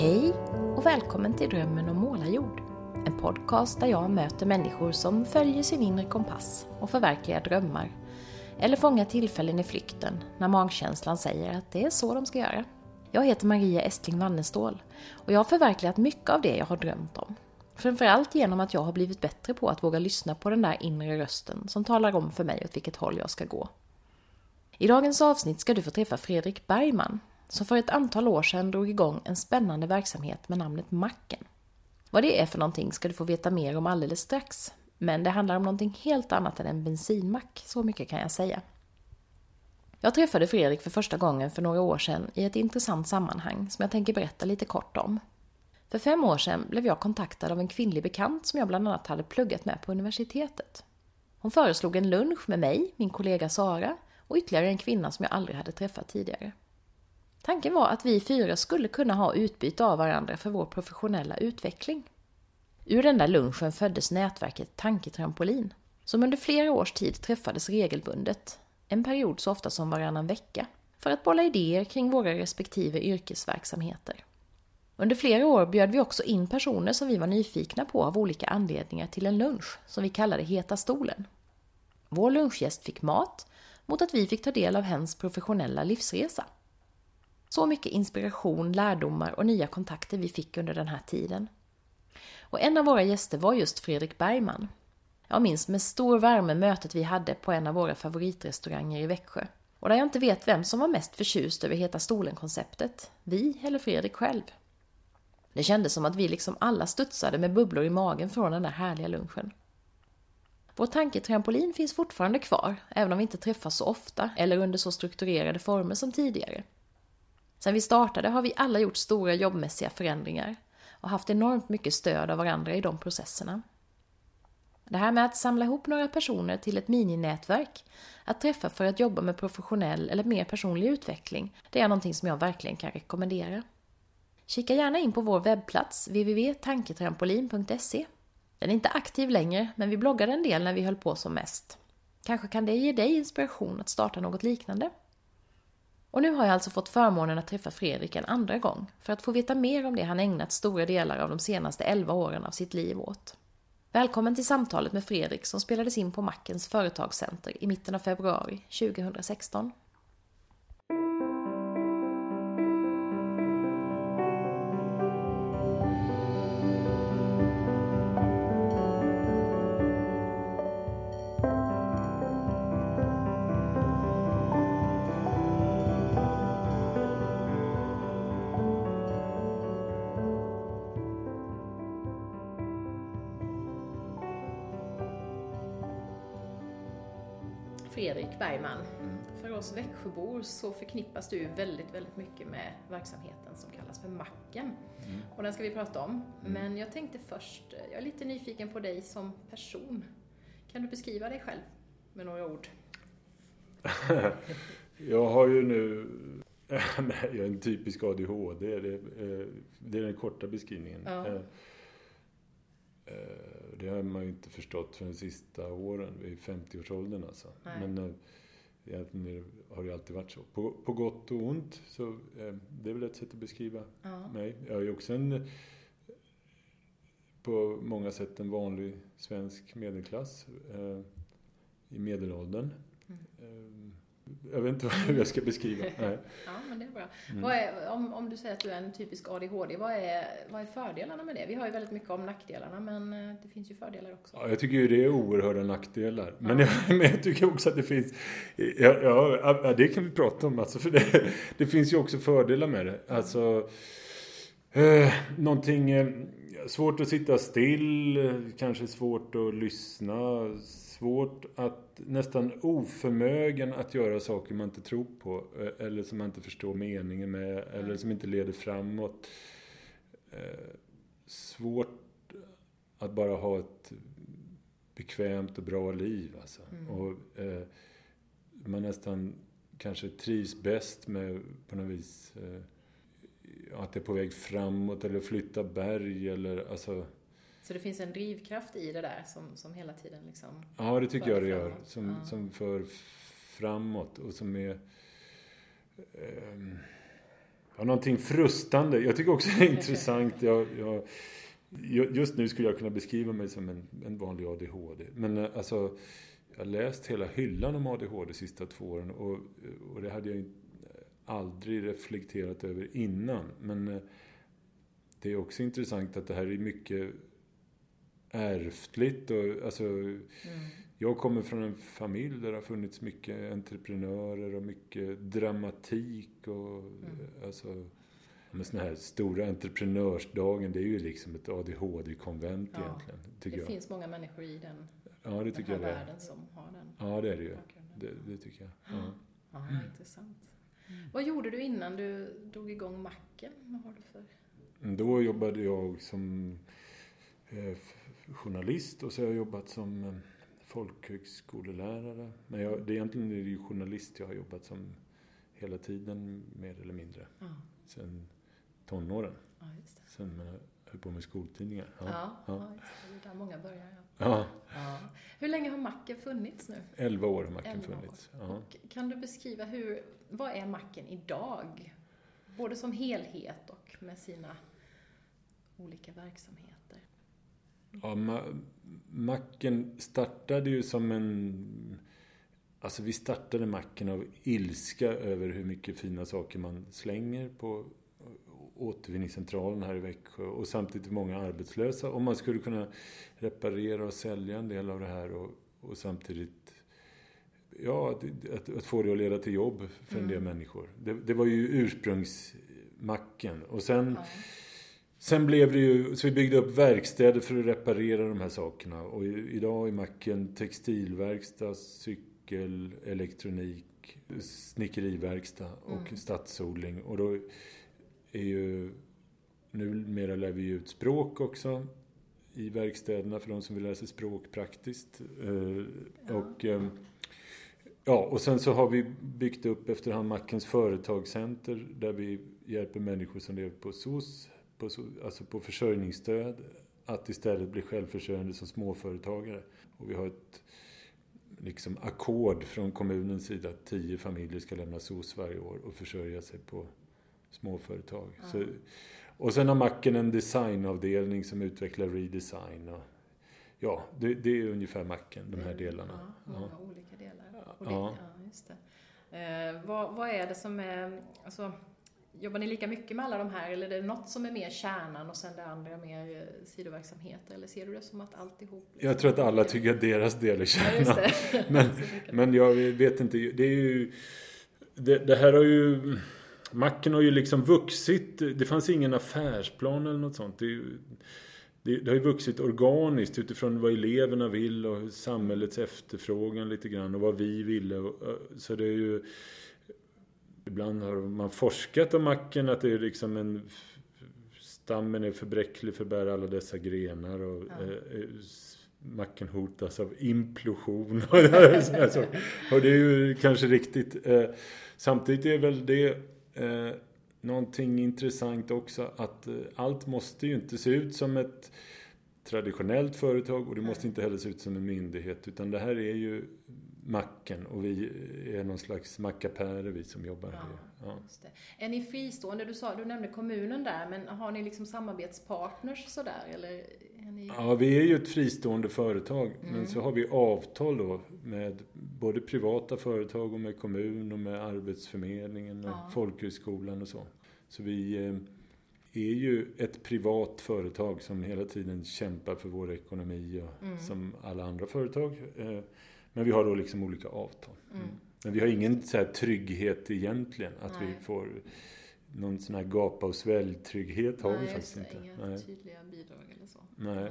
Hej och välkommen till Drömmen om målarjord. En podcast där jag möter människor som följer sin inre kompass och förverkligar drömmar. Eller fångar tillfällen i flykten när magkänslan säger att det är så de ska göra. Jag heter Maria Estling Wannestål och jag har förverkligat mycket av det jag har drömt om. Framförallt genom att jag har blivit bättre på att våga lyssna på den där inre rösten som talar om för mig åt vilket håll jag ska gå. I dagens avsnitt ska du få träffa Fredrik Bergman som för ett antal år sedan drog igång en spännande verksamhet med namnet Macken. Vad det är för någonting ska du få veta mer om alldeles strax. Men det handlar om någonting helt annat än en bensinmack, så mycket kan jag säga. Jag träffade Fredrik för första gången för några år sedan i ett intressant sammanhang som jag tänker berätta lite kort om. För fem år sedan blev jag kontaktad av en kvinnlig bekant som jag bland annat hade pluggat med på universitetet. Hon föreslog en lunch med mig, min kollega Sara och ytterligare en kvinna som jag aldrig hade träffat tidigare. Tanken var att vi fyra skulle kunna ha utbyte av varandra för vår professionella utveckling. Ur den där lunchen föddes nätverket Tanketrampolin, som under flera års tid träffades regelbundet, en period så ofta som varannan vecka, för att bolla idéer kring våra respektive yrkesverksamheter. Under flera år bjöd vi också in personer som vi var nyfikna på av olika anledningar till en lunch som vi kallade Heta stolen. Vår lunchgäst fick mat mot att vi fick ta del av hens professionella livsresa. Så mycket inspiration, lärdomar och nya kontakter vi fick under den här tiden. Och en av våra gäster var just Fredrik Bergman. Jag minns med stor värme mötet vi hade på en av våra favoritrestauranger i Växjö. Och där jag inte vet vem som var mest förtjust över Heta stolen-konceptet, vi eller Fredrik själv. Det kändes som att vi liksom alla studsade med bubblor i magen från den där härliga lunchen. Vår tanketrampolin finns fortfarande kvar, även om vi inte träffas så ofta eller under så strukturerade former som tidigare. Sen vi startade har vi alla gjort stora jobbmässiga förändringar och haft enormt mycket stöd av varandra i de processerna. Det här med att samla ihop några personer till ett mininätverk, att träffa för att jobba med professionell eller mer personlig utveckling, det är någonting som jag verkligen kan rekommendera. Kika gärna in på vår webbplats www.tanketrampolin.se. Den är inte aktiv längre, men vi bloggade en del när vi höll på som mest. Kanske kan det ge dig inspiration att starta något liknande? Och nu har jag alltså fått förmånen att träffa Fredrik en andra gång för att få veta mer om det han ägnat stora delar av de senaste 11 åren av sitt liv åt. Välkommen till samtalet med Fredrik som spelades in på Mackens företagscenter i mitten av februari 2016. Oss Växjöbor så förknippas du väldigt, väldigt mycket med verksamheten som kallas för Macken. Mm. Och den ska vi prata om. Mm. Men jag tänkte först, jag är lite nyfiken på dig som person. Kan du beskriva dig själv med några ord? jag har ju nu, jag är en typisk ADHD. Det, eh, det är den korta beskrivningen. Ja. Eh, eh, det har man ju inte förstått för de sista åren, vid 50-årsåldern alltså. Nej. Men egentligen har det alltid varit så. På, på gott och ont, så äh, det är väl ett sätt att beskriva ja. mig. Jag är också en, på många sätt en vanlig svensk medelklass äh, i medelåldern. Mm jag vet inte hur jag ska beskriva. Nej. ja, men det är bra. Mm. Är, om, om du säger att du är en typisk ADHD, vad är, vad är fördelarna med det? Vi har ju väldigt mycket om nackdelarna, men eh, det finns ju fördelar också. Ja, jag tycker ju det är oerhörda nackdelar. Men, ja. jag, men jag tycker också att det finns... Ja, ja, det kan vi prata om alltså, för det, det finns ju också fördelar med det. Alltså... Eh, någonting... Eh, svårt att sitta still, kanske svårt att lyssna, svårt att, nästan oförmögen att göra saker man inte tror på eh, eller som man inte förstår meningen med eller som inte leder framåt. Eh, svårt att bara ha ett bekvämt och bra liv alltså. Mm. Och eh, man nästan kanske trivs bäst med på något vis eh, att det är på väg framåt eller flytta berg eller alltså så det finns en drivkraft i det där som, som hela tiden liksom Ja, det tycker jag det gör. Som, ja. som för framåt och som är... Um, Ja, någonting frustande. Jag tycker också det är intressant. Jag, jag, just nu skulle jag kunna beskriva mig som en, en vanlig ADHD. Men eh, alltså, jag har läst hela hyllan om ADHD de sista två åren och, och det hade jag aldrig reflekterat över innan. Men eh, det är också intressant att det här är mycket ärftligt. Och, alltså, mm. Jag kommer från en familj där det har funnits mycket entreprenörer och mycket dramatik. Och, mm. alltså, med såna här stora entreprenörsdagen, det är ju liksom ett ADHD-konvent ja, egentligen. Tycker det jag. finns många människor i den, ja, det tycker den här jag världen som har den. Ja, det är det ju. Det, det, tycker jag. Ja, ja intressant. Mm. Vad gjorde du innan du drog igång macken? Vad har du för... Då jobbade jag som eh, journalist och så har jag jobbat som eh, folkhögskolelärare. Men jag, det, egentligen är det ju journalist jag har jobbat som hela tiden, mer eller mindre. Ja. Sen tonåren. Ja, Sen man höll på med skoltidningar. Ja, ja, ja. det är där många börjar. Ja. Ja. Hur länge har macken funnits nu? Elva år har macken funnits. Och kan du beskriva hur, vad är macken idag? Både som helhet och med sina olika verksamheter. Ja, ma macken startade ju som en... Alltså vi startade macken av ilska över hur mycket fina saker man slänger på återvinningscentralen här i Växjö och samtidigt många arbetslösa. Om man skulle kunna reparera och sälja en del av det här och, och samtidigt ja, att, att, få det att leda till jobb för en del mm. människor. Det, det, var ju ursprungsmacken. Och sen ja. Sen blev det ju, så vi byggde upp verkstäder för att reparera de här sakerna. Och idag är macken textilverkstad, cykel, elektronik, snickeriverkstad och mm. stadsodling. Och då är ju, numera lär vi ut språk också i verkstäderna för de som vill lära sig språk praktiskt. Eh, ja. Och, ehm, ja, och sen så har vi byggt upp efterhand Mackens företagscenter där vi hjälper människor som lever på SOS på, alltså på försörjningsstöd att istället bli självförsörjande som småföretagare. Och vi har ett liksom ackord från kommunens sida att tio familjer ska lämna SOS varje år och försörja sig på småföretag. Mm. Så, och sen har Macken en designavdelning som utvecklar redesign. Och, ja, det, det är ungefär Macken, de här delarna. Ja, många ja. olika delar. Ja. ja just det. Eh, vad, vad, är det som är, alltså, Jobbar ni lika mycket med alla de här eller är det något som är mer kärnan och sen det andra mer eh, sidoverksamheter? Eller ser du det som att alltihop... Liksom jag tror att alla tycker att deras del är kärnan. Ja, men, men jag vet inte, det är ju... Det, det, här har ju... Macken har ju liksom vuxit. Det fanns ingen affärsplan eller något sånt. Det, det, det har ju vuxit organiskt utifrån vad eleverna vill och samhällets efterfrågan lite grann och vad vi ville. Så det är ju Ibland har man forskat om macken, att det är liksom en... Stammen är för bräcklig för att bära alla dessa grenar och ja. eh, macken hotas av implosion och, och det är ju kanske riktigt. Eh, samtidigt är väl det eh, någonting intressant också att eh, allt måste ju inte se ut som ett traditionellt företag och det måste inte heller se ut som en myndighet utan det här är ju macken och vi är någon slags mackapärer vi som jobbar ja, här. Ja. Är ni fristående? Du, sa, du nämnde kommunen där, men har ni liksom samarbetspartners sådär? Eller är ni... Ja, vi är ju ett fristående företag, mm. men så har vi avtal då med både privata företag och med kommun och med Arbetsförmedlingen och ja. folkhögskolan och så. Så vi eh, är ju ett privat företag som hela tiden kämpar för vår ekonomi och, mm. som alla andra företag. Men vi har då liksom olika avtal. Mm. Men vi har ingen så här trygghet egentligen. Att Nej. vi får någon sån här gapa och svälj-trygghet har Nej, vi faktiskt inte. Inga Nej. tydliga bidrag eller så. Nej. Nej.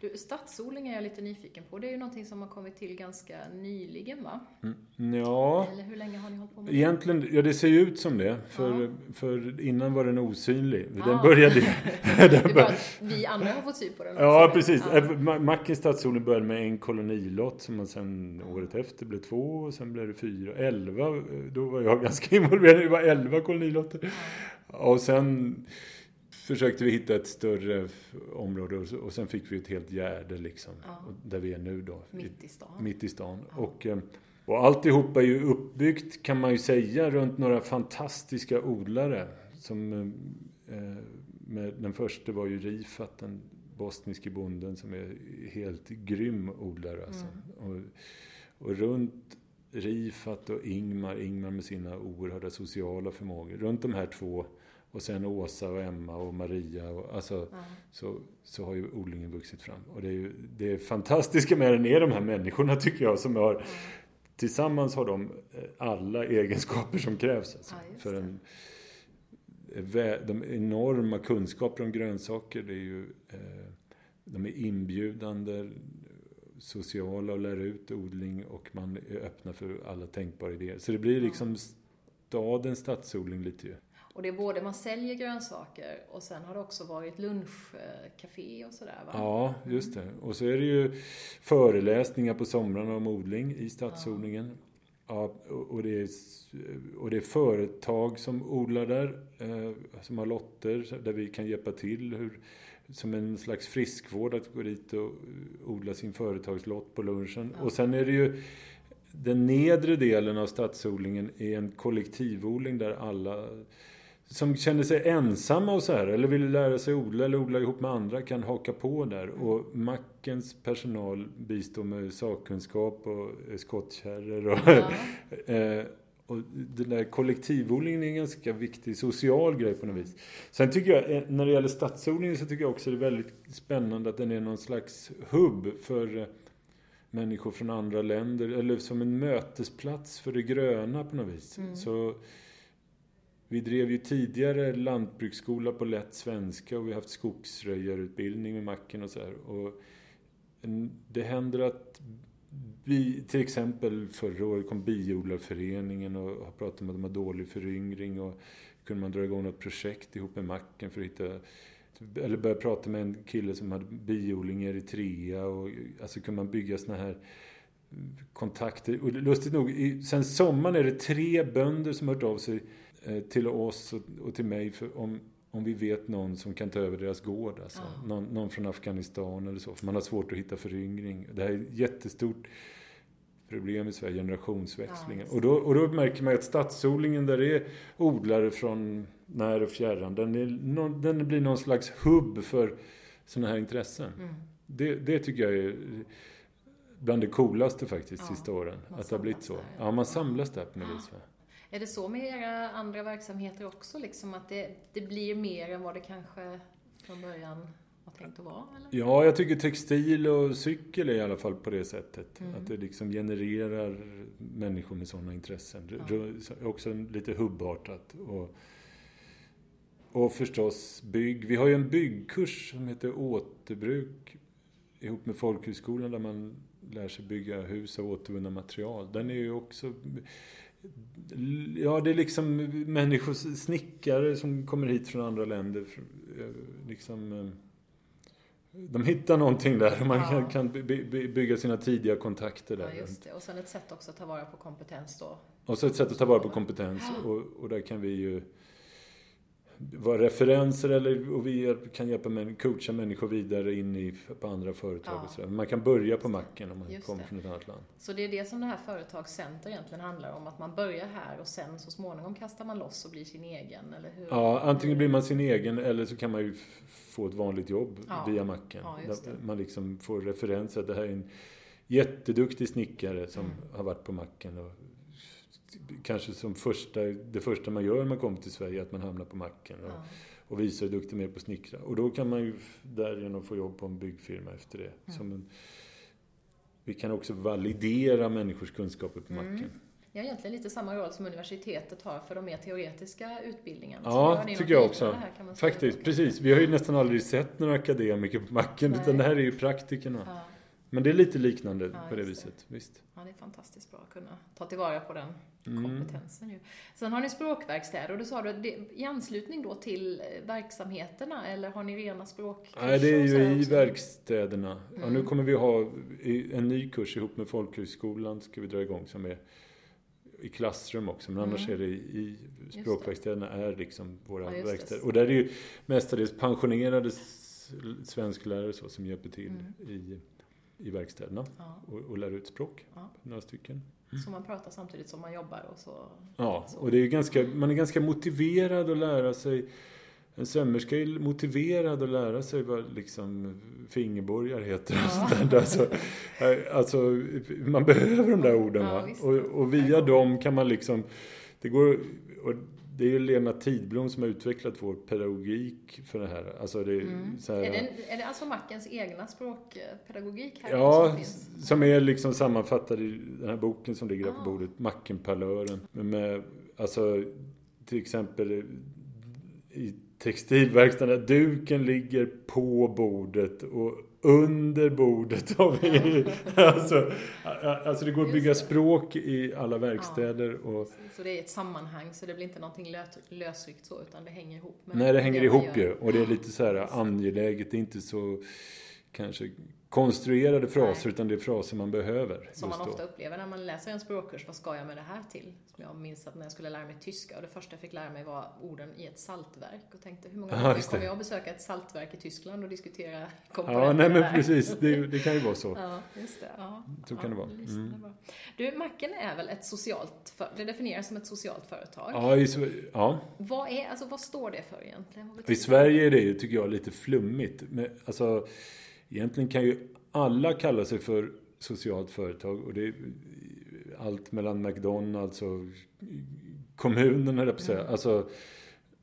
Du, stadsodling är jag lite nyfiken på. Det är ju någonting som har kommit till ganska nyligen va? Mm. Ja. Eller hur länge har ni hållit på med det? Egentligen, ja det ser ju ut som det. För, ja. för innan var den osynlig. Ja. Den började... det bara vi andra har fått syn på den också. Ja, precis. Ja. Mackens stadsodling började med en kolonilott som man sen året efter blev två och sen blev det fyra. Elva, då var jag ganska involverad. Det var elva kolonilotter. Och sen försökte vi hitta ett större område och sen fick vi ett helt gärde liksom. Ja. Där vi är nu då. Mitt i stan. Mitt i stan. Ja. Och, eh, och alltihopa är ju uppbyggt kan man ju säga runt några fantastiska odlare. som, eh, med, den första var ju Rifat, den bosniske bonden som är helt grym odlare. Alltså. Mm. Och, och runt Rifat och Ingmar, Ingmar med sina oerhörda sociala förmågor. Runt de här två och sen Åsa och Emma och Maria. Och, alltså, mm. så, så har ju odlingen vuxit fram. Och det är ju det fantastiska med den är de här människorna tycker jag som har mm. Tillsammans har de eh, alla egenskaper som krävs. Alltså, ja, för en, eh, de enorma kunskaper om grönsaker. Det är ju, eh, de är inbjudande, sociala och lär ut odling och man är öppna för alla tänkbara idéer. Så det blir liksom stadens stadsodling lite ju. Och det är både man säljer grönsaker och sen har det också varit lunchcafé och sådär va? Ja, just det. Och så är det ju föreläsningar på somrarna om odling i stadsodlingen. Ja, och, det är, och det är företag som odlar där, eh, som har lotter där vi kan hjälpa till. Hur, som en slags friskvård att gå dit och odla sin företagslott på lunchen. Ja. Och sen är det ju den nedre delen av stadsodlingen är en kollektivodling där alla som känner sig ensamma och så här, eller vill lära sig odla eller odla ihop med andra kan haka på där. Och mackens personal bistår med sakkunskap och skottkärror och, ja. Eh, och den där kollektivodlingen är en ganska viktig social grej på något vis. Sen tycker jag, eh, när det gäller stadsodlingen så tycker jag också det är väldigt spännande att den är någon slags hubb för eh, människor från andra länder. Eller som en mötesplats för det gröna på något vis. Mm. Så vi drev ju tidigare lantbruksskola på lätt svenska och vi har haft skogsröjarutbildning med macken och så här. Och det händer att vi, till exempel förra året kom biodlarföreningen och har pratat om att de har dålig föryngring och kunde man dra igång något projekt ihop med macken för att hitta eller började prata med en kille som hade biodling i Eritrea och alltså kunde man bygga såna här kontakter. Och lustigt nog, sen sommaren är det tre bönder som har hört av sig till oss och, till mig om, om vi vet någon som kan ta över deras gård. Alltså. Ja. Någon, någon, från Afghanistan eller så. För man har svårt att hitta föryngring. Det här är ett jättestort problem i Sverige, generationsväxlingen. Ja, och, då, och då märker man att stadsodlingen där det är odlare från när och fjärran, den, är, den blir någon slags hubb för sådana här intressen. Mm. Det, det tycker jag är bland det coolaste faktiskt ja, sista åren. Att det har blivit så. Där, ja. ja, man samlas där på något vis. Va? Är det så med era andra verksamheter också, liksom att det, det blir mer än vad det kanske från början var tänkt att vara? Eller? Ja, jag tycker textil och cykel är i alla fall på det sättet. Mm. Att det liksom genererar människor med sådana intressen. Ja. Också lite hubbartat. Och, och förstås bygg. Vi har ju en byggkurs som heter återbruk ihop med folkhögskolan där man lär sig bygga hus av återvunna material. Den är ju också Ja, det är liksom människor, snickare som kommer hit från andra länder. Eh, liksom, eh, de hittar någonting där och man ja. kan, kan bygga sina tidiga kontakter där. Ja, just det. Och sen ett sätt också att ta vara på kompetens då. Och så ett sätt att ta vara på kompetens. Och, och där kan vi ju vara referenser eller, och vi kan hjälpa män, coacha människor vidare in i, på andra företag ja. och sådär. Man kan börja på macken om man Just kommer det. från ett annat land. Så det är det som det här företagscenter egentligen handlar om? Att man börjar här och sen så småningom kastar man loss och blir sin egen, eller hur? Ja, antingen blir man sin egen eller så kan man ju få ett vanligt jobb ja. via macken. Ja, man liksom får referenser. Det här är en jätteduktig snickare som mm. har varit på macken och kanske som första, det första man gör när man kommer till Sverige, att man hamnar på macken och, ja. och visar hur duktig man är på att snickra. Och då kan man ju därigenom få jobb på en byggfirma efter det. Mm. En, vi kan också validera människors kunskaper på macken. Mm. Ni har egentligen lite samma roll som universitetet har för de mer teoretiska utbildningarna. Ja, tycker jag också. Här, Faktiskt, precis. Vi har ju nästan aldrig sett några akademiker på macken, Nej. utan det här är ju praktikerna. Ja. Men det är lite liknande ja, på det viset, det. visst. Ja, det är fantastiskt bra att kunna ta tillvara på den mm. kompetensen ju. Sen har ni språkverkstäder och du sa du, i anslutning då till eh, verksamheterna eller har ni rena språkkurser? Nej, det är ju i också? verkstäderna. Mm. Ja, nu kommer vi ha en ny kurs ihop med Folkhögskolan, ska vi dra igång, som är i klassrum också, men annars mm. är det i språkverkstäderna är liksom våra ja, verkstäder. Och där är det ju mestadels pensionerade svensklärare som hjälper till mm. i i verkstäderna ja. och, och lär ut språk. Ja. Några stycken. Så man pratar samtidigt som man jobbar och så... Ja, och det är ganska, man är ganska motiverad att lära sig en sömmerska är motiverad att lära sig vad liksom fingerborgar heter och ja. Alltså, alltså, man behöver de där orden. Ja, och, och, via dem kan man liksom... Det går... Och det är ju Lena Tidblom som har utvecklat vår pedagogik för det här. Alltså det, mm. så här, är, det, är det alltså Mackens egna språkpedagogik här Ja, som, finns? som är liksom sammanfattad i den här boken som ligger ah. där på bordet. Mackenparlören. Med, alltså, till exempel i textilverkstaden. Duken ligger på bordet och under bordet alltså, alltså det går att bygga språk i alla verkstäder. Ja, och, så det är ett sammanhang så det blir inte någonting lösryckt så utan det hänger ihop. Med Nej, det hänger det ihop ju. Och det är lite så här angeläget. Det är inte så kanske konstruerade fraser Nej. utan det är fraser man behöver. Som man ofta upplever när man läser en språkkurs, vad ska jag med det här till? Som jag minns att när jag skulle lära mig tyska och det första jag fick lära mig var orden i ett saltverk och tänkte hur många gånger kommer jag besöka ett saltverk i Tyskland och diskutera komponenter Ja, nej men precis, det, det, kan ju vara så. Ja, just det. Ja, så ja, kan det vara. Mm. Du, Macken är väl ett socialt, det definieras som ett socialt företag? Ja, i, ja. Vad, är, alltså, vad står det för egentligen? I Sverige är det tycker jag, lite flummigt. Men, alltså, Egentligen kan ju alla kalla sig för socialt företag och det är allt mellan McDonalds och kommunen, höll jag på att säga. Mm. Alltså,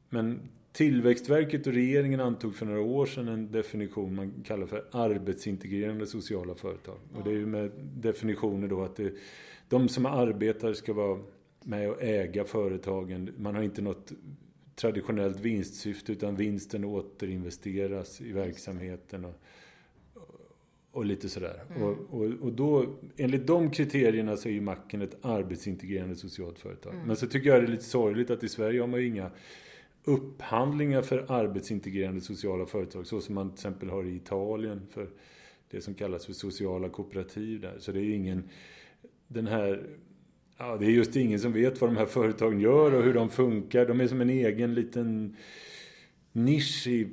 men Tillväxtverket och regeringen antog för några år sedan en definition man kallar för arbetsintegrerande sociala företag. Och det är ju med definitioner då att det, de som arbetar ska vara med och äga företagen. Man har inte något traditionellt vinstsyfte utan vinsten återinvesteras i verksamheten. Och, och lite sådär. Mm. Och, och, och då, enligt de kriterierna så är ju macken ett arbetsintegrerande socialt företag. Mm. Men så tycker jag det är lite sorgligt att i Sverige har man ju inga upphandlingar för arbetsintegrerande sociala företag. Så som man till exempel har i Italien för det som kallas för sociala kooperativ där. Så det är ju ingen, den här Ja, det är just ingen som vet vad de här företagen gör och hur de funkar. De är som en egen liten nisch i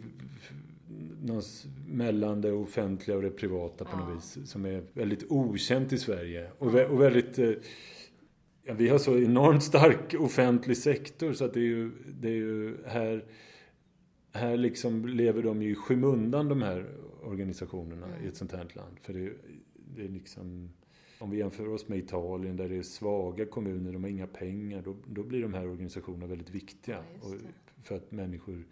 mellan det offentliga och det privata på ja. något vis. Som är väldigt okänt i Sverige. Och, ja. och väldigt... Eh, ja, vi har så enormt stark offentlig sektor så att det är ju, det är ju här... Här liksom lever de ju i skymundan de här organisationerna mm. i ett sånt här land. För det, det är liksom... Om vi jämför oss med Italien där det är svaga kommuner, de har inga pengar, då, då blir de här organisationerna väldigt viktiga. Ja, för att människor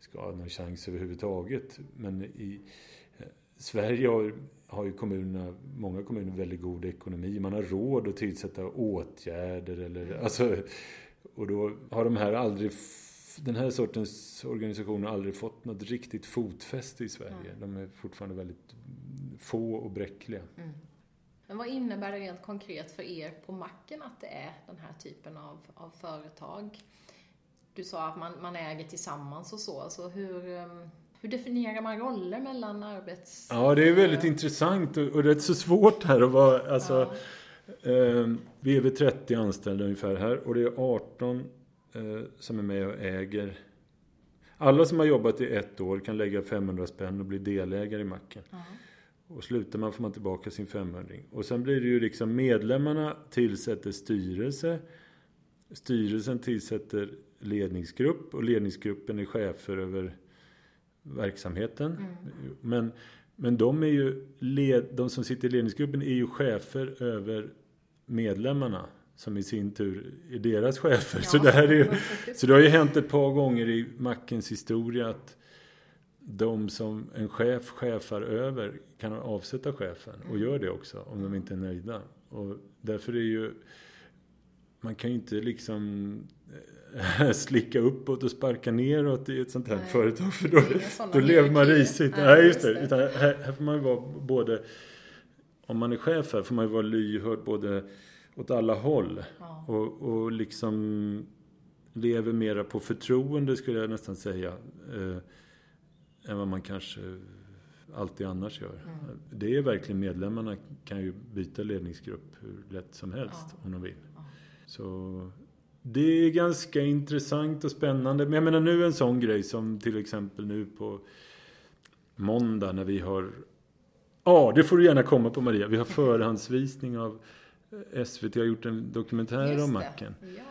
ska ha någon chans överhuvudtaget. Men i eh, Sverige har, har ju kommunerna, många kommuner väldigt god ekonomi. Man har råd att tillsätta åtgärder eller alltså, och då har de här aldrig den här sortens organisationer har aldrig fått något riktigt fotfäste i Sverige. Mm. De är fortfarande väldigt få och bräckliga. Mm. Men vad innebär det rent konkret för er på macken att det är den här typen av, av företag? Du sa att man, man äger tillsammans och så. Alltså hur, ehm, hur definierar man roller mellan arbets... Ja, det är väldigt intressant och, och rätt så svårt här att vara... Alltså, ja. eh, vi är väl 30 anställda ungefär här och det är 18 eh, som är med och äger. Alla som har jobbat i ett år kan lägga 500 spänn och bli delägare i macken. Ja. Och slutar man får man tillbaka sin 500. Och sen blir det ju liksom medlemmarna tillsätter styrelse. Styrelsen tillsätter ledningsgrupp och ledningsgruppen är chefer över verksamheten. Mm. Men, men de, är ju led, de som sitter i ledningsgruppen är ju chefer över medlemmarna som i sin tur är deras chefer. Ja, så, det här är ju, så det har ju hänt ett par gånger i Mackens historia att de som en chef chefar över kan avsätta chefen och mm. gör det också om de inte är nöjda. Och därför är ju man kan ju inte liksom slicka uppåt och sparka neråt i ett sånt här Nej. företag. För då, då lever man risigt. Nej, Nej just det. Utan här, här får man ju vara både... Om man är chef här får man ju vara lyhörd både åt alla håll. Ja. Och, och liksom lever mera på förtroende skulle jag nästan säga. Eh, än vad man kanske alltid annars gör. Mm. Det är verkligen medlemmarna kan ju byta ledningsgrupp hur lätt som helst ja. om de vill. Ja. Så det är ganska intressant och spännande. Men jag menar nu en sån grej som till exempel nu på måndag när vi har... Ja, det får du gärna komma på Maria. Vi har förhandsvisning av SVT har gjort en dokumentär Just om macken. Ja.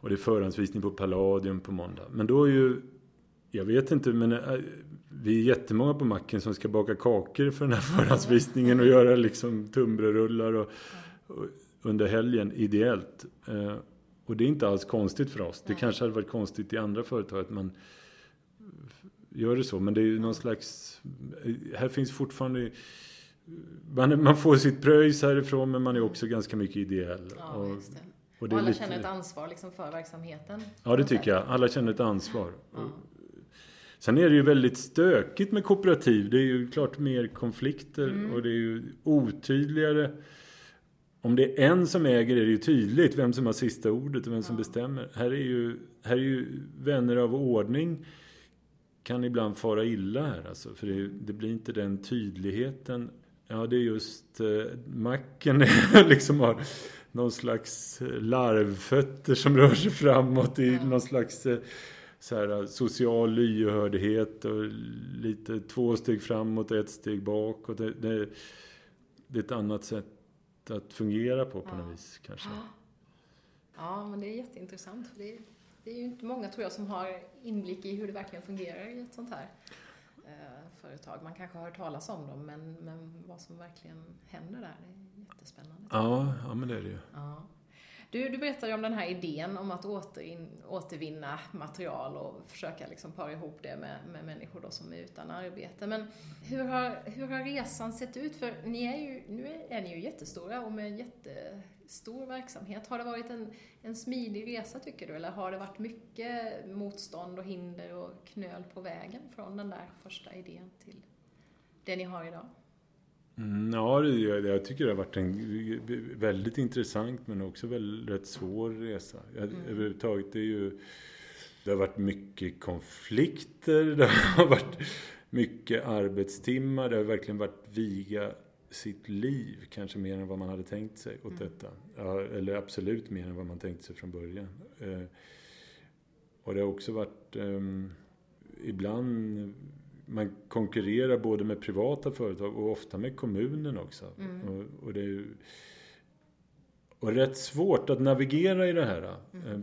Och det är förhandsvisning på Palladium på måndag. Men då är ju, jag vet inte, men äh, vi är jättemånga på macken som ska baka kakor för den här förhandsvisningen och göra liksom tunnbrödsrullar och, och under helgen ideellt. Och det är inte alls konstigt för oss. Det Nej. kanske hade varit konstigt i andra företag att man gör det så. Men det är ju någon slags, här finns fortfarande man, man får sitt pröjs härifrån men man är också ganska mycket ideell. Ja, och, och Och alla lite, känner ett ansvar liksom för verksamheten. Ja, det tycker jag. Alla känner ett ansvar. Ja. Sen är det ju väldigt stökigt med kooperativ. Det är ju klart mer konflikter Mm. och det är ju otydligare. Om det är en som äger är det ju tydligt vem som har sista ordet och vem som Ja. bestämmer. Här är, ju, här är ju vänner av ordning kan ibland fara illa här alltså. För det, det blir inte den tydligheten. Ja, det är just eh, macken liksom har någon slags eh, larvfötter som rör sig framåt i Ja. någon slags eh, så här, social lyhördhet och lite två steg framåt ett steg bakåt. Det, det, det är ett annat sätt att fungera på på Ja. något vis kanske. Ja, men det är jätteintressant. För det, är, det är ju inte många, tror jag, som har inblick i hur det verkligen fungerar i ett sånt här eh, företag. Man kanske har hört talas om dem, men, men vad som verkligen händer där, det är jättespännande. Ja, ja men det är det ju. Ja. Du, du berättade ju om den här idén om att återin, återvinna material och försöka liksom para ihop det med, med människor då som är utan arbete. Men hur har, hur har resan sett ut? För ni är ju, nu är, är ni ju jättestora och med jättestor verksamhet. Har det varit en, en smidig resa tycker du? Eller har det varit mycket motstånd och hinder och knöl på vägen från den där första idén till det ni har idag? Mm, ja, det, jag, jag tycker det har varit en väldigt intressant men också väldigt rätt svår resa. Jag, Mm. Överhuvudtaget, det är ju... Det har varit mycket konflikter, det har varit mycket arbetstimmar, det har verkligen varit viga sitt liv, kanske mer än vad man hade tänkt sig åt Mm. detta. Ja, eller absolut mer än vad man tänkte sig från början. Eh, och det har också varit ehm, ibland man konkurrerar både med privata företag och ofta med kommunen också. Mm. Och, och det är och rätt svårt att navigera i det här, eh,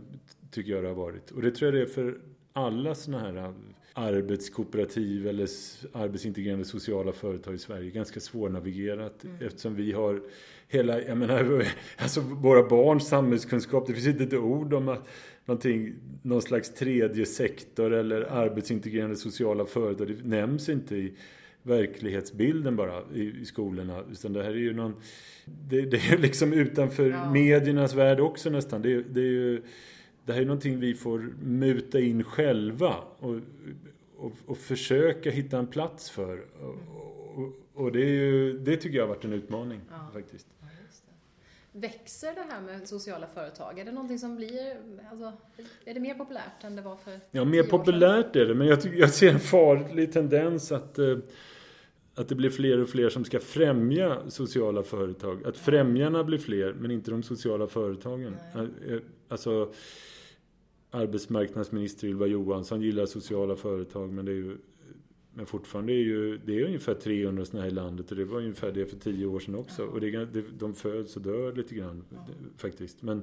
tycker jag det har varit. Och det tror jag det är för alla sådana här arbetskooperativ eller arbetsintegrerande sociala företag i Sverige. Ganska svårnavigerat eftersom vi har hela, jag menar, alltså våra barns samhällskunskap. Det finns inte ett ord om att någonting, någon slags tredje sektor eller arbetsintegrerande sociala företag. Det nämns inte i verklighetsbilden bara i, i skolorna. Utan det här är ju någon... Det, det är liksom utanför Ja. mediernas värld också nästan. Det, det är ju... Det här är någonting vi får muta in själva och, och, och försöka hitta en plats för. Och, och, och det, är ju, det tycker jag har varit en utmaning Ja. faktiskt. Växer det här med sociala företag? Är det någonting som blir, alltså, är det mer populärt än det var för Ja, mer populärt är det, men jag, jag ser en farlig tendens att, eh, att det blir fler och fler som ska främja sociala företag. Att främjarna blir fler, men inte de sociala företagen. Nej. Eh, Alltså, arbetsmarknadsminister Ylva Johansson gillar sociala företag, men det är ju men fortfarande är ju, det är ungefär 300 sådana här i landet och det var ungefär det för tio år sedan också. Och det, de föds och dör lite grann faktiskt. Men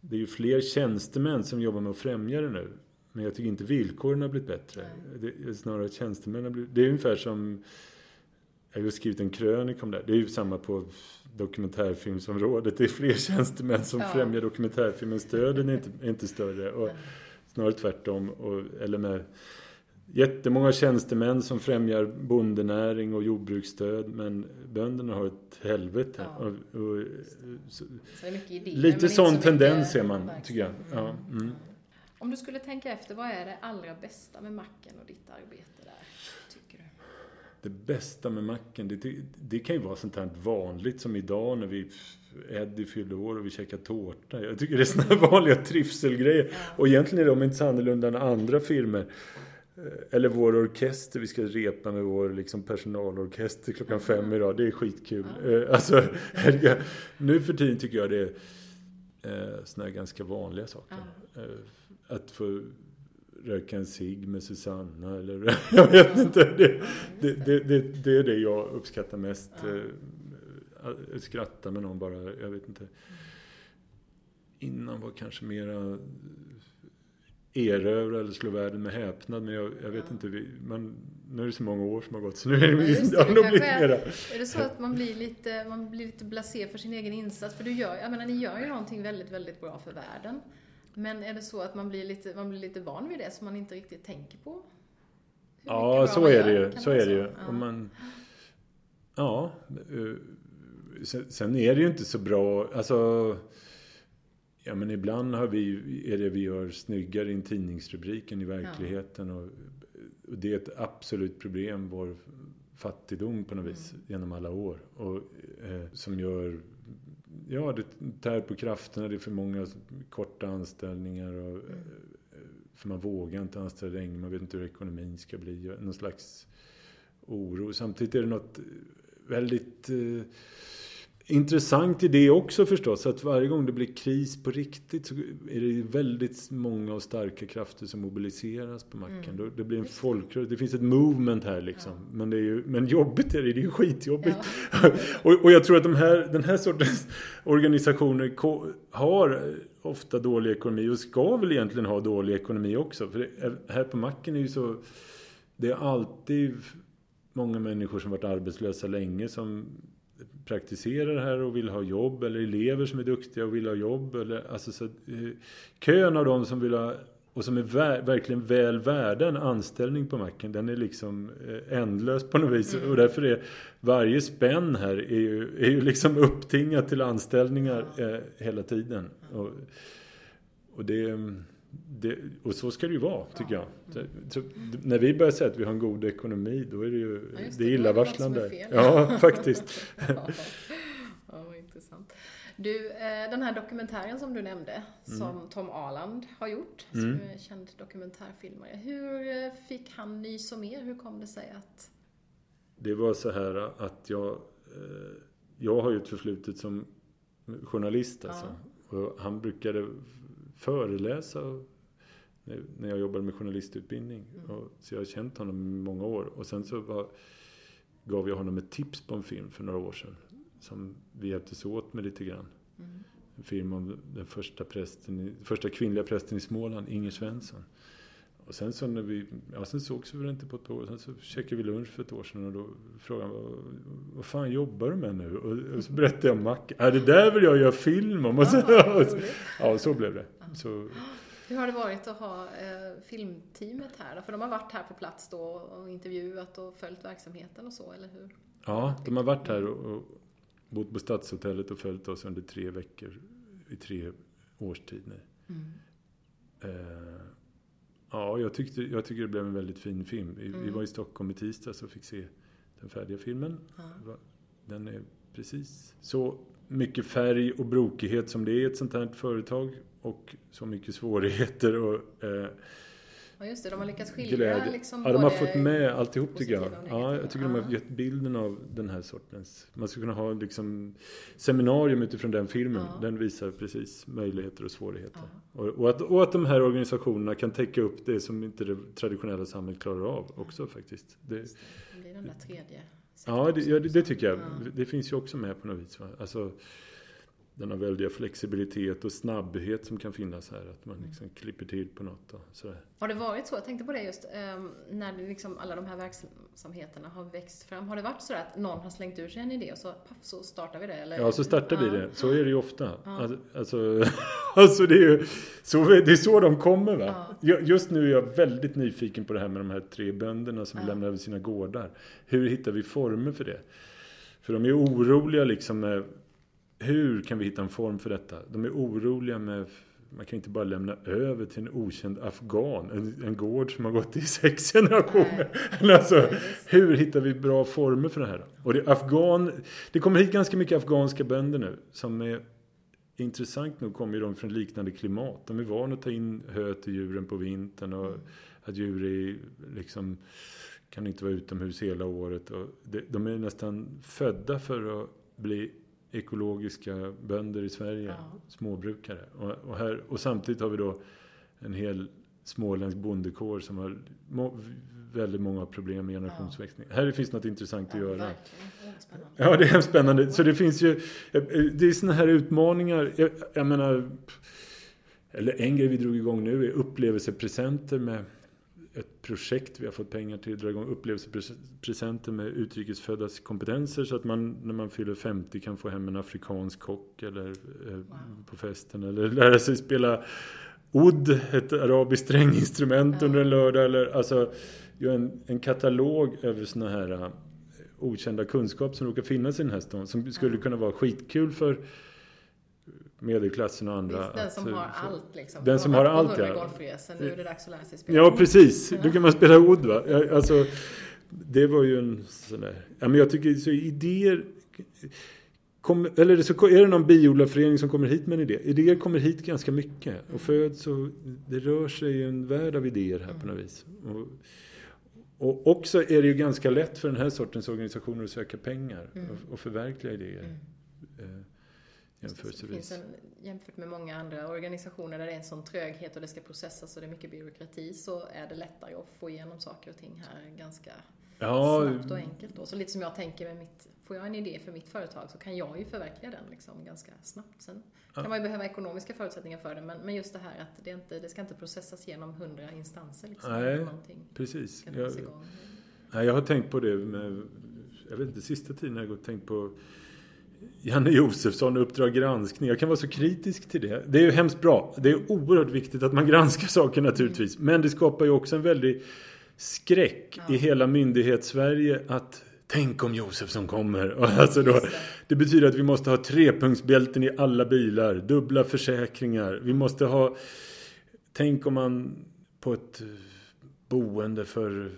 det är ju fler tjänstemän som jobbar med att främja det nu. Men jag tycker inte villkoren har blivit bättre. Det snarare tjänstemännen har blivit... Det är ungefär som... Jag har skrivit en krönika om det här. Det är ju samma på dokumentärfilmsområdet. Det är fler tjänstemän som Ja. främjar dokumentärfilmen. Stöden är inte, är inte större. Och snarare tvärtom. Och, eller med jättemånga tjänstemän som främjar bondenäring och jordbruksstöd. Men bönderna har ett helvete. Ja. Och, och, så, Så mycket idéer, lite sån så tendens ser man, verksamhet. tycker jag. Ja, mm. Om du skulle tänka efter, vad är det allra bästa med macken och ditt arbete där, tycker du? Det bästa med macken, det, det, det kan ju vara sånt här vanligt som idag när vi Eddie fyllde år och vi käkar tårta. Jag tycker det är såna här vanliga trivselgrejer. Och egentligen är de inte så annorlunda än andra firmer. Eh, Eller vår orkester, vi ska repa med vår liksom personalorkester klockan fem idag. Det är skitkul. Eh, Alltså, nu för tiden tycker jag det är eh, såna här ganska vanliga saker. Att få röka en cigg med Susanna eller jag vet inte. Det, det, det, det, är det jag uppskattar mest. Skratta med någon bara, jag vet inte. Innan var kanske mera erövra eller slå världen med häpnad. Men jag, jag vet ja. inte, vi, man, nu är det så många år som har gått så nu är det, ja, det, det nog blivit mera. Är det så att man blir lite, man blir lite blasé för sin egen insats? För du gör, jag menar, ni gör ju någonting väldigt, väldigt bra för världen. Men är det så att man blir lite, man blir lite van vid det som man inte riktigt tänker på? Ja, så är det ju. Så är det ju. Ja. Man, ja, eh, sen är det ju inte så bra, alltså Ja men ibland har vi, är det vi gör snyggare i en tidningsrubrik än i verkligheten. Ja. Och, och, det är ett absolut problem, vår fattigdom på något vis mm. genom alla år. Och, eh, som gör, ja det tär på krafterna, det är för många korta anställningar. Och, mm. Eh, för man vågar inte anställa länge, man vet inte hur ekonomin ska bli. Någon slags oro. Samtidigt är det något väldigt eh, Intressant i det också förstås, att varje gång det blir kris på riktigt så är det väldigt många och starka krafter som mobiliseras på macken. Mm. Det blir en folkrörelse, det finns ett movement här liksom. Ja. Men, det är ju, men jobbigt är det, det är ju skitjobbigt. Ja. och, och jag tror att de här, den här sortens organisationer har ofta dålig ekonomi och ska väl egentligen ha dålig ekonomi också. För det, här på macken är ju så, det är alltid många människor som varit arbetslösa länge som praktiserar här och vill ha jobb eller elever som är duktiga och vill ha jobb. Eller, alltså, så, eh, kön av de som vill ha och som är vär, verkligen väl värda en anställning på macken, den är liksom eh, ändlös på något vis. Mm. Och därför är varje spänn här är ju, är ju liksom upptingat till anställningar eh, hela tiden. Och, och det det, och så ska det ju vara, tycker ja. jag. Så, när vi börjar säga att vi har en god ekonomi, då är det ju ja, det, det är illavarslande. Ja, faktiskt. ja. ja, vad intressant. Du, eh, den här dokumentären som du nämnde, mm. som Tom Arland har gjort, mm. som är känd dokumentärfilmare. Hur eh, fick han nys om er? Hur kom det sig att... Det var så här att jag, eh, jag har ju ett förflutet som journalist alltså. Och han brukade föreläsa när jag jobbade med journalistutbildning. Mm. Så jag har känt honom i många år. Och sen så var, gav jag honom ett tips på en film för några år sedan. Som vi hjälptes åt med lite grann. Mm. En film om den första, prästen, första kvinnliga prästen i Småland, Inger Svensson. Och sen så när vi, ja sen sågs vi väl inte på ett år. Sen så käkade vi lunch för ett år sedan och då frågade han vad, vad fan jobbar du med nu? Och, och så berättade jag om Mac. Ja, det där vill jag göra film om. Och så, och så, ja, så blev det. Så, hur har det varit att ha eh, filmteamet här då? För de har varit här på plats då och intervjuat och följt verksamheten och så, eller hur? Ja, de har varit här och, och bott på Stadshotellet och följt oss under tre veckor i tre års tid nu. Mm. Eh, ja, jag, tyckte, jag tycker det blev en väldigt fin film. Vi, mm. vi var i Stockholm i tisdags och fick se den färdiga filmen. Ja. Den är precis så mycket färg och brokighet som det är i ett sånt här företag och så mycket svårigheter och eh, Ja just det, de har lyckats skilja liksom Ja, de har fått med alltihop tycker jag. Ja, jag tycker ja. de har gett bilden av den här sortens... Man skulle kunna ha liksom seminarium utifrån den filmen. Ja. Den visar precis möjligheter och svårigheter. Ja. Och, och, att, och att de här organisationerna kan täcka upp det som inte det traditionella samhället klarar av också faktiskt. Det, det blir den där tredje Ja, det, ja, det, det tycker jag. Det finns ju också med på något vis. Va? Alltså, denna väldiga flexibilitet och snabbhet som kan finnas här. Att man liksom klipper till på något och sådär. Har det varit så, jag tänkte på det just, um, när liksom alla de här verksamheterna har växt fram. Har det varit så att någon har slängt ur sig en idé och så, paff, så startar vi det? Eller? Ja, så startar vi det. Så är det ju ofta. Ja. Alltså, alltså det, är ju, så, det är så de kommer va. Ja. Just nu är jag väldigt nyfiken på det här med de här tre bönderna som ja. lämnar över sina gårdar. Hur hittar vi former för det? För de är oroliga liksom med hur kan vi hitta en form för detta? De är oroliga med man kan inte bara lämna över till en okänd afghan, en, en gård som har gått i sex generationer. alltså, hur hittar vi bra former för det här? Och det, afghan, det kommer hit ganska mycket afghanska bönder nu som är Intressant nog kommer de från liknande klimat. De är vana att ta in hö till djuren på vintern och att djur är liksom kan inte vara utomhus hela året. Och de är nästan födda för att bli ekologiska bönder i Sverige, ja. småbrukare. Och, och, här, och samtidigt har vi då en hel småländsk bondekår som har må, väldigt många problem med generationsväxling. Ja. Här finns något intressant ja, att göra. Ja, det är spännande. Så det finns ju, eh, det är sådana här utmaningar. Jag, jag menar, eller en grej vi drog igång nu är upplevelsepresenter med ett projekt vi har fått pengar till att dra igång upplevelsepresenter med utrikesföddas kompetenser så att man när man fyller 50 kan få hem en afrikansk kock eller eh, wow. på festen eller lära sig spela oud, ett arabiskt stränginstrument ja. under en lördag eller alltså en, en katalog över såna här uh, okända kunskap som råkar finnas i den här stan som skulle kunna vara skitkul för medelklassen och andra. Visst, den som att, har för, allt liksom. Den som har allt ja. nu är det dags att lära sig spela. Ja precis, då kan man spela oud va. Alltså, det var ju en sån där, ja men jag tycker så idéer Kom, eller så är det någon biodlarförening som kommer hit med en idé. Idéer kommer hit ganska mycket och föds och det rör sig en värld av idéer här på något vis. Och, och också är det ju ganska lätt för den här sortens organisationer att söka pengar mm. och, och, förverkliga idéer. Mm. Jämförelsevis. En, jämfört med många andra organisationer där det är en sån tröghet och det ska processas och det är mycket byråkrati så är det lättare att få igenom saker och ting här ganska ja, snabbt och enkelt. Då. Så lite som jag tänker med mitt, får jag en idé för mitt företag så kan jag ju förverkliga den liksom ganska snabbt. Sen kan man ju behöva ekonomiska förutsättningar för det men, men just det här att det, inte, det ska inte processas genom hundra instanser. Liksom, Nej, precis. Jag, nej, jag har tänkt på det med, jag vet inte, sista tiden har jag gått tänkt på Janne Josefsson, Uppdrag granskning. Jag kan vara så kritisk till det. Det är ju hemskt bra. Det är oerhört viktigt att man granskar saker naturligtvis. Men det skapar ju också en väldig skräck ja. i hela myndighetssverige att Tänk om Josefsson kommer. Alltså då, det betyder att vi måste ha trepunktsbälten i alla bilar, dubbla försäkringar. Vi måste ha... Tänk om man på ett boende för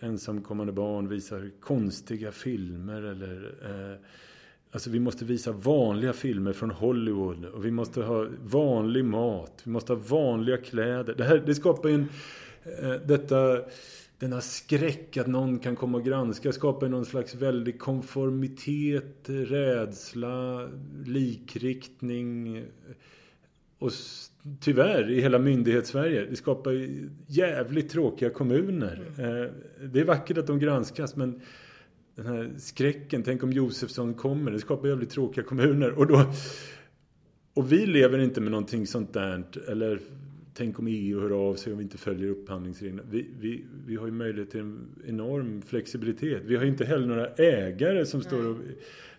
ensamkommande barn visar konstiga filmer eller eh, Alltså vi måste visa vanliga filmer från Hollywood och vi måste ha vanlig mat. Vi måste ha vanliga kläder. Det, här, det skapar ju en... Eh, detta, denna skräck att någon kan komma och granska skapar någon slags väldig konformitet, rädsla, likriktning. Och tyvärr i hela myndighetssverige. Det skapar jävligt tråkiga kommuner. Mm. Eh, det är vackert att de granskas men den här skräcken, tänk om Josefsson kommer, det skapar jävligt tråkiga kommuner. Och, då, och vi lever inte med någonting sånt där, eller tänk om EU hör av sig om vi inte följer upphandlingsreglerna. Vi, vi, vi har ju möjlighet till en enorm flexibilitet. Vi har ju inte heller några ägare som Nej. står och...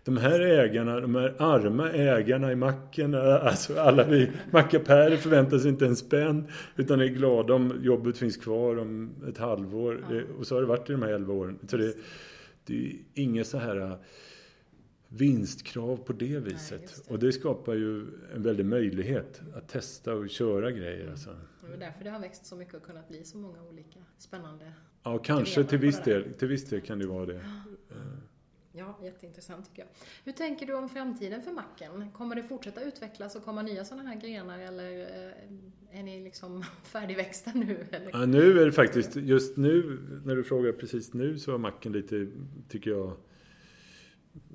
De här ägarna, de här arma ägarna i macken, alltså alla vi mackapärer förväntar sig inte en spänn utan är glada om jobbet finns kvar om ett halvår. Ja. Och så har det varit i de här elva åren. Så det, det är inget så här äh, vinstkrav på det viset. Nej, det. Och det skapar ju en väldig möjlighet att testa och köra grejer. Alltså. Det är därför det har växt så mycket och kunnat bli så många olika spännande Ja, kanske till viss, del, till viss del kan det vara det. Ja, jätteintressant tycker jag. Hur tänker du om framtiden för macken? Kommer det fortsätta utvecklas och komma nya sådana här grenar eller eh, är ni liksom färdigväxta nu? Eller? Ja, nu är det faktiskt, just nu när du frågar precis nu så har macken lite, tycker jag,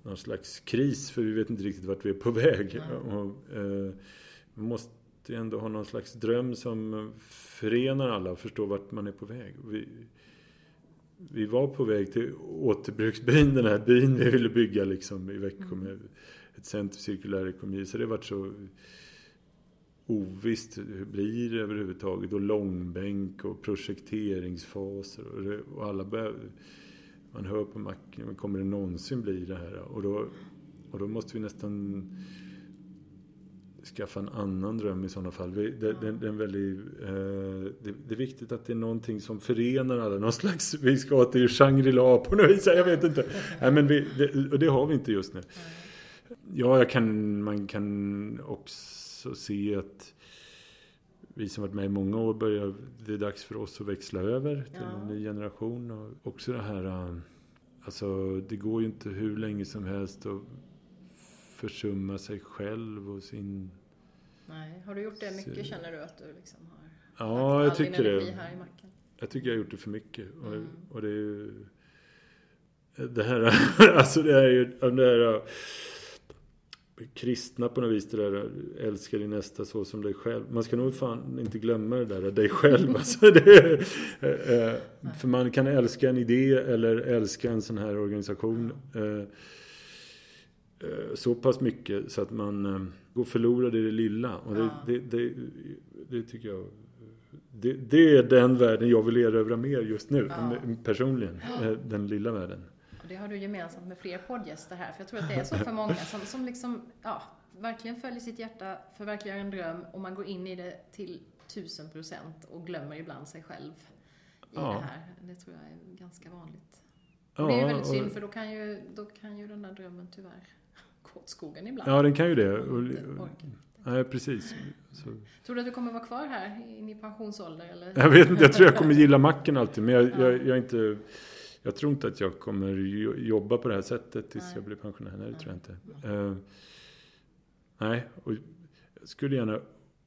någon slags kris för vi vet inte riktigt vart vi är på väg. Och, eh, man måste ändå ha någon slags dröm som förenar alla och förstår vart man är på väg. Vi, vi var på väg till återbruksbyn, den här byn vi ville bygga liksom i Växjö mm. med ett center cirkulär ekonomi. Så det varit så ovisst hur blir det överhuvudtaget och långbänk och projekteringsfaser och, det, och alla börjar, man hör på macken, kommer det någonsin bli det här? Och då, och då måste vi nästan skaffa en annan dröm i sådana fall. Det, det, det, är väldigt, eh, det, det, är viktigt att det är någonting som förenar alla. Någon slags, vi ska till Shangri-La på något vis. Jag vet inte. Nej, men vi, det, och det har vi inte just nu. Ja, kan, man kan också se att vi som varit med i många år börjar, det är dags för oss att växla över till ja. en ny generation. Och också det här, eh, alltså det går ju inte hur länge som helst att försumma sig själv och sin... Nej, har du gjort det mycket känner du att du liksom har Ja, jag tycker det. Här i macken? Jag tycker jag har gjort det för mycket. Och, mm. och det är ju... Det här, alltså det är ju, det här kristna på något vis det där älska din nästa så som dig själv. Man ska nog fan inte glömma det där, dig själv. Alltså det, eh, för man kan älska en idé eller älska en sån här organisation eh, så pass mycket så att man går förlorad i det lilla. Och det, det, det, det tycker jag det, det, är den världen jag vill erövra mer just nu, ja. personligen. Den lilla världen. Och det har du gemensamt med fler poddgäster här, för jag tror att det är så för många som, som liksom, ja, verkligen följer sitt hjärta, förverkligar en dröm och man går in i det till tusen procent och glömmer ibland sig själv i ja. det här. Det tror jag är ganska vanligt. Och det är ju väldigt synd, för då kan ju, då kan ju den här drömmen tyvärr åt skogen ibland. Ja, den kan ju det. Och, Nej, precis. Så. Tror du att du kommer vara kvar här in i pensionsålder? Eller? Jag vet inte, jag tror jag kommer gilla macken alltid. Men jag, ja. jag, jag, inte, jag tror inte att jag kommer jobba på det här sättet tills nej. jag blir pensionär. Nej, det tror jag inte. Uh, nej, och jag skulle gärna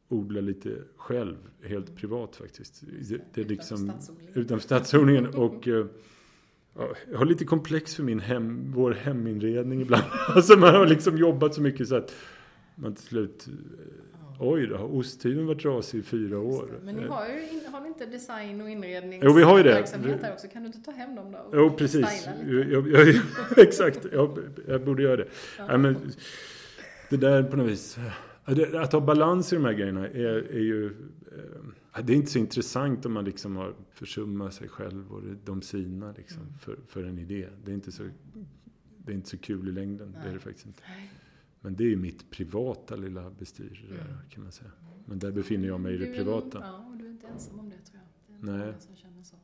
odla lite själv, helt privat faktiskt. Det, det är liksom utanför stadsodlingen. och uh, jag har lite komplex för min hem, vår heminredning ibland. Alltså man har liksom jobbat så mycket så att man till slut Oj då, har osttiden varit trasig i fyra år? Men ni har ju har ni inte design och inredning jo, vi har ju det. här också? Kan du inte ta hem dem då? Jo, precis. Jag, jag, exakt, jag, jag, borde göra det. Ja. Nej, men, det där på något vis. Att ha balans i de här grejerna är, är ju... Eh, det är inte så intressant om man liksom har försummat sig själv och de sina liksom, mm. för, för en idé. Det är inte så, det är inte så kul i längden. Nej. Det är det faktiskt inte. Men det är ju mitt privata lilla bestyr mm. kan man säga. Men där befinner jag mig i det privata. Ja, och du är inte ensam om det tror jag. Det är Nej. Som känner så.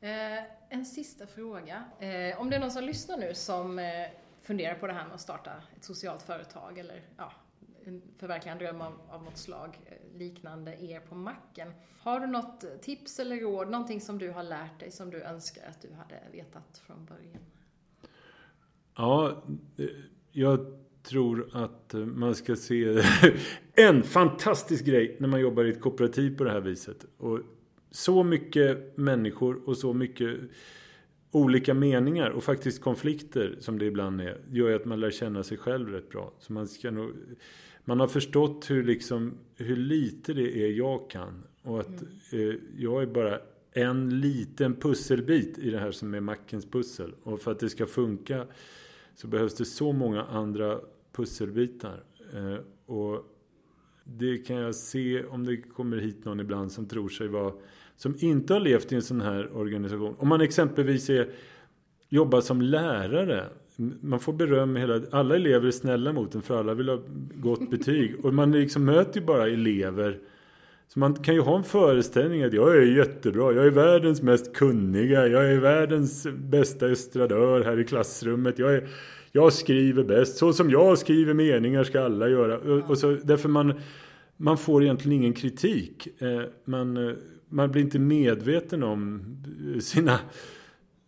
Eh, en sista fråga. Eh, om det är någon som lyssnar nu som eh, funderar på det här med att starta ett socialt företag eller ja, förverkliga en dröm av, av något slag eh, liknande er på macken. Har du något tips eller råd, någonting som du har lärt dig som du önskar att du hade vetat från början? Ja, eh, jag tror att eh, man ska se en fantastisk grej när man jobbar i ett kooperativ på det här viset. Och så mycket människor och så mycket olika meningar och faktiskt konflikter som det ibland är gör ju att man lär känna sig själv rätt bra. Så man, ska nog, man har förstått hur, liksom, hur lite det är jag kan och att mm. eh, jag är bara en liten pusselbit i det här som är mackens pussel. Och för att det ska funka så behövs det så många andra pusselbitar. Eh, och det kan jag se om det kommer hit någon ibland som tror sig vara som inte har levt i en sån här organisation. Om man exempelvis är, jobbar som lärare. Man får beröm hela Alla elever är snälla mot en för alla vill ha gott betyg. Och man liksom möter ju bara elever. Så man kan ju ha en föreställning att jag är jättebra, jag är världens mest kunniga, jag är världens bästa estradör här i klassrummet. Jag är jag skriver bäst, så som jag skriver meningar ska alla göra. Och, och så, därför man, man får egentligen ingen kritik. Eh, man, eh, man blir inte medveten om sina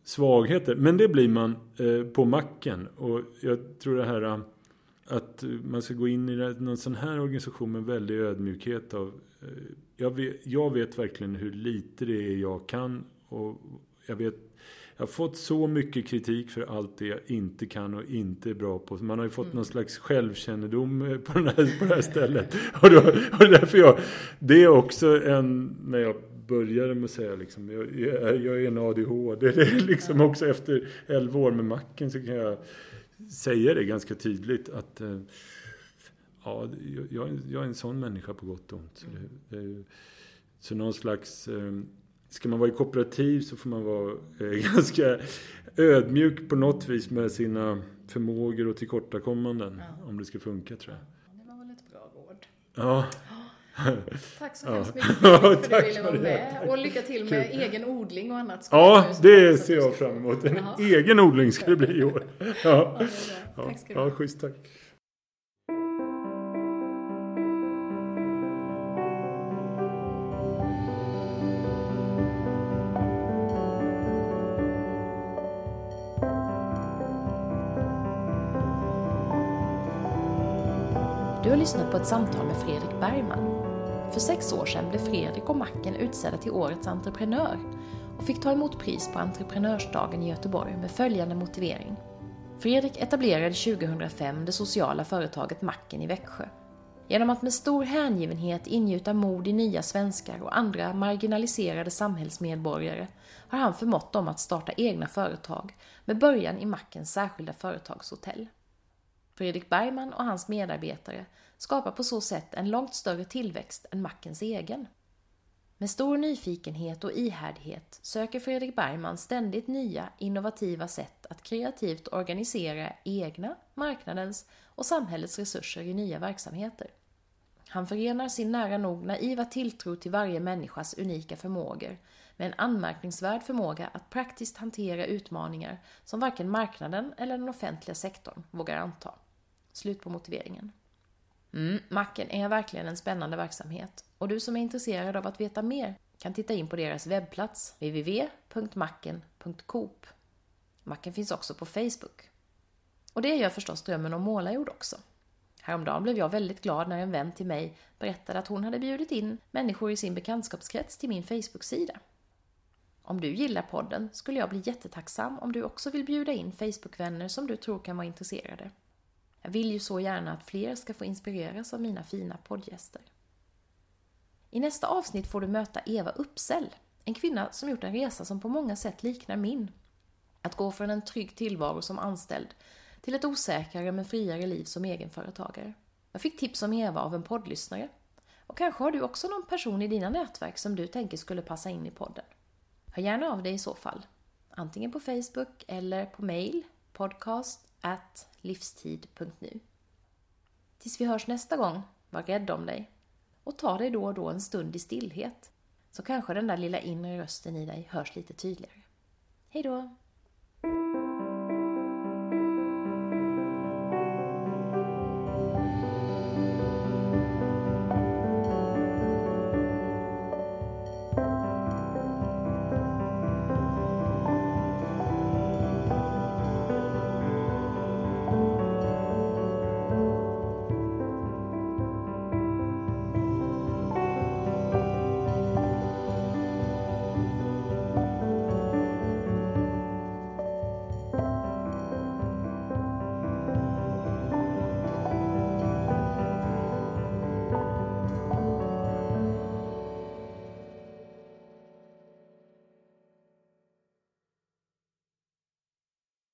svagheter. Men det blir man eh, på macken. Och jag tror det här att man ska gå in i någon sån här organisation med väldig ödmjukhet av jag vet, jag vet verkligen hur lite det är jag kan och jag vet jag har fått så mycket kritik för allt det jag inte kan och inte är bra på. Man har ju fått mm. någon slags självkännedom på, den här, på det här stället. Och, då, och därför jag, det är också en, när jag började med att säga liksom, jag, jag är en ADHD. Det är liksom också efter 11 år med macken så kan jag säga det ganska tydligt att eh, ja, jag, jag är en sån människa på gott och ont. Så, det, det, så någon slags eh, ska man vara i kooperativ så får man vara eh, ganska ödmjuk på något vis med sina förmågor och tillkortakommanden. Ja. Om det ska funka tror jag. Det var väl ett bra råd. Ja. Tack så hemskt mycket för att du ville vara med. Och lycka till med Kul. egen odling och annat. Ja, det ser jag fram emot. En Aha. egen odling ska det bli i år. Ja, ja, tack ska du ha. Ja, schysst, tack. lyssnat på ett samtal med Fredrik Bergman. För sex år sedan blev Fredrik och Macken utsedda till Årets entreprenör och fick ta emot pris på Entreprenörsdagen i Göteborg med följande motivering. Fredrik etablerade 2005 det sociala företaget Macken i Växjö. Genom att med stor hängivenhet ingjuta mod i nya svenskar och andra marginaliserade samhällsmedborgare har han förmått dem att starta egna företag med början i Mackens särskilda företagshotell. Fredrik Bergman och hans medarbetare skapar på så sätt en långt större tillväxt än Mackens egen. Med stor nyfikenhet och ihärdighet söker Fredrik Bergman ständigt nya, innovativa sätt att kreativt organisera egna, marknadens och samhällets resurser i nya verksamheter. Han förenar sin nära nog naiva tilltro till varje människas unika förmågor med en anmärkningsvärd förmåga att praktiskt hantera utmaningar som varken marknaden eller den offentliga sektorn vågar anta. Slut på motiveringen. Mm, macken är verkligen en spännande verksamhet och du som är intresserad av att veta mer kan titta in på deras webbplats www.macken.coop. Macken finns också på Facebook. Och det gör förstås Drömmen om målarjord också. Häromdagen blev jag väldigt glad när en vän till mig berättade att hon hade bjudit in människor i sin bekantskapskrets till min Facebook-sida. Om du gillar podden skulle jag bli jättetacksam om du också vill bjuda in Facebook-vänner som du tror kan vara intresserade. Jag vill ju så gärna att fler ska få inspireras av mina fina poddgäster. I nästa avsnitt får du möta Eva Uppsell, en kvinna som gjort en resa som på många sätt liknar min. Att gå från en trygg tillvaro som anställd till ett osäkrare men friare liv som egenföretagare. Jag fick tips om Eva av en poddlyssnare. Och kanske har du också någon person i dina nätverk som du tänker skulle passa in i podden. Hör gärna av dig i så fall. Antingen på Facebook eller på mail podcast livstid.nu. Tills vi hörs nästa gång, var rädd om dig och ta dig då och då en stund i stillhet så kanske den där lilla inre rösten i dig hörs lite tydligare. Hej då!